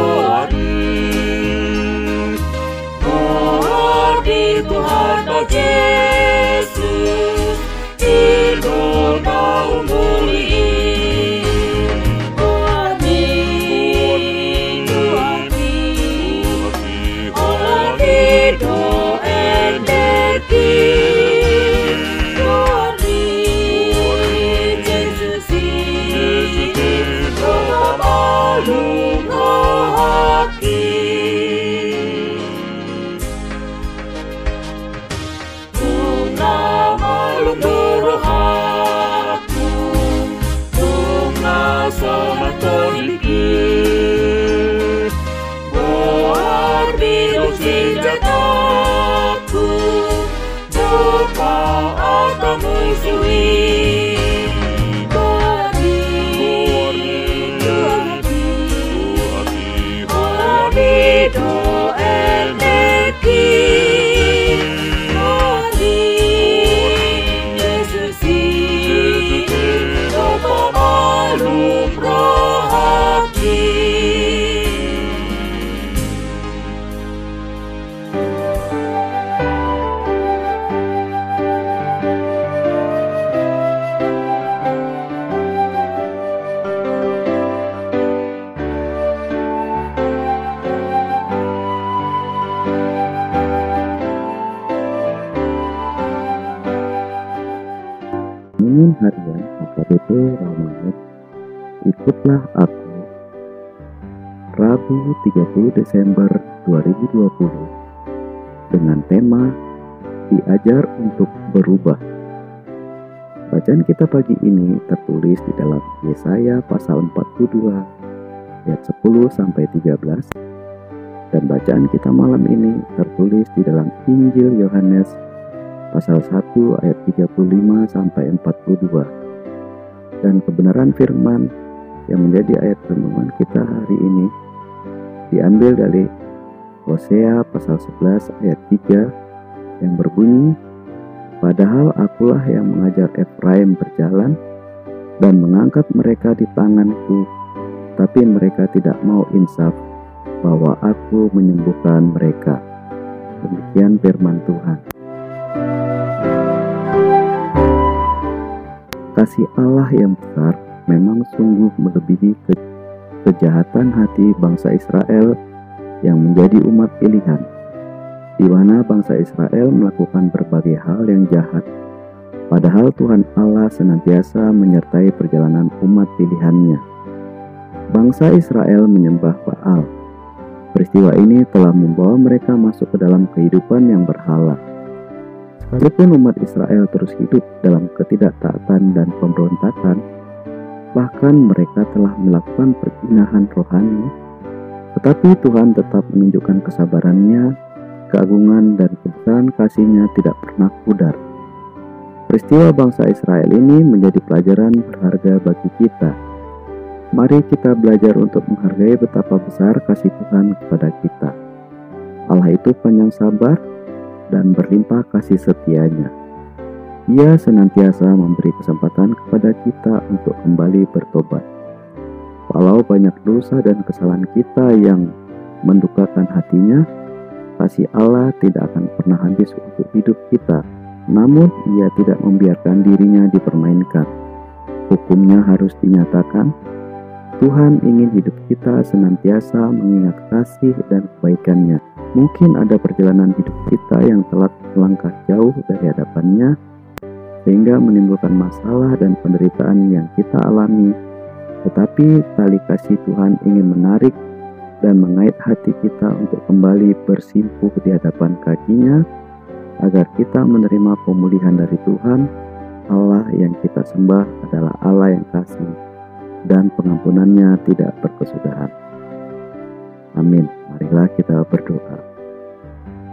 hari. Doa di Tuhan bagi Renungan Harian HKBP Ramanut Ikutlah Aku. Rabu 30 Desember 2020 dengan tema Diajar untuk Berubah. Bacaan kita pagi ini tertulis di dalam Yesaya pasal 42 ayat 10 sampai 13 dan bacaan kita malam ini tertulis di dalam Injil Yohanes pasal 1 ayat 35 sampai 42. Dan kebenaran firman yang menjadi ayat renungan kita hari ini diambil dari Hosea pasal 11 ayat 3 yang berbunyi Padahal akulah yang mengajar Efraim berjalan dan mengangkat mereka di tanganku, tapi mereka tidak mau insaf bahwa aku menyembuhkan mereka. Demikian firman Tuhan. Kasih Allah yang besar memang sungguh melebihi ke kejahatan hati bangsa Israel yang menjadi umat pilihan, di mana bangsa Israel melakukan berbagai hal yang jahat. Padahal Tuhan Allah senantiasa menyertai perjalanan umat pilihannya. Bangsa Israel menyembah Baal. Peristiwa ini telah membawa mereka masuk ke dalam kehidupan yang berhala Sekalipun umat Israel terus hidup dalam ketidaktaatan dan pemberontakan, bahkan mereka telah melakukan perjinahan rohani, tetapi Tuhan tetap menunjukkan kesabarannya, keagungan dan kebesaran kasihnya tidak pernah pudar. Peristiwa bangsa Israel ini menjadi pelajaran berharga bagi kita. Mari kita belajar untuk menghargai betapa besar kasih Tuhan kepada kita. Allah itu panjang sabar, dan berlimpah kasih setianya. Ia senantiasa memberi kesempatan kepada kita untuk kembali bertobat. Walau banyak dosa dan kesalahan kita yang mendukakan hatinya, kasih Allah tidak akan pernah habis untuk hidup kita. Namun, ia tidak membiarkan dirinya dipermainkan. Hukumnya harus dinyatakan. Tuhan ingin hidup kita senantiasa mengingat kasih dan kebaikannya Mungkin ada perjalanan hidup kita yang telah melangkah jauh dari hadapannya, sehingga menimbulkan masalah dan penderitaan yang kita alami. Tetapi tali kasih Tuhan ingin menarik dan mengait hati kita untuk kembali bersimpuh di hadapan kakinya, agar kita menerima pemulihan dari Tuhan, Allah yang kita sembah adalah Allah yang kasih, dan pengampunannya tidak berkesudahan. Amin.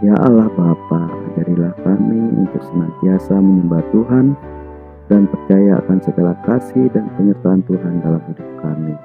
Ya Allah Bapa, ajarilah kami untuk senantiasa menyembah Tuhan dan percaya akan segala kasih dan penyertaan Tuhan dalam hidup kami.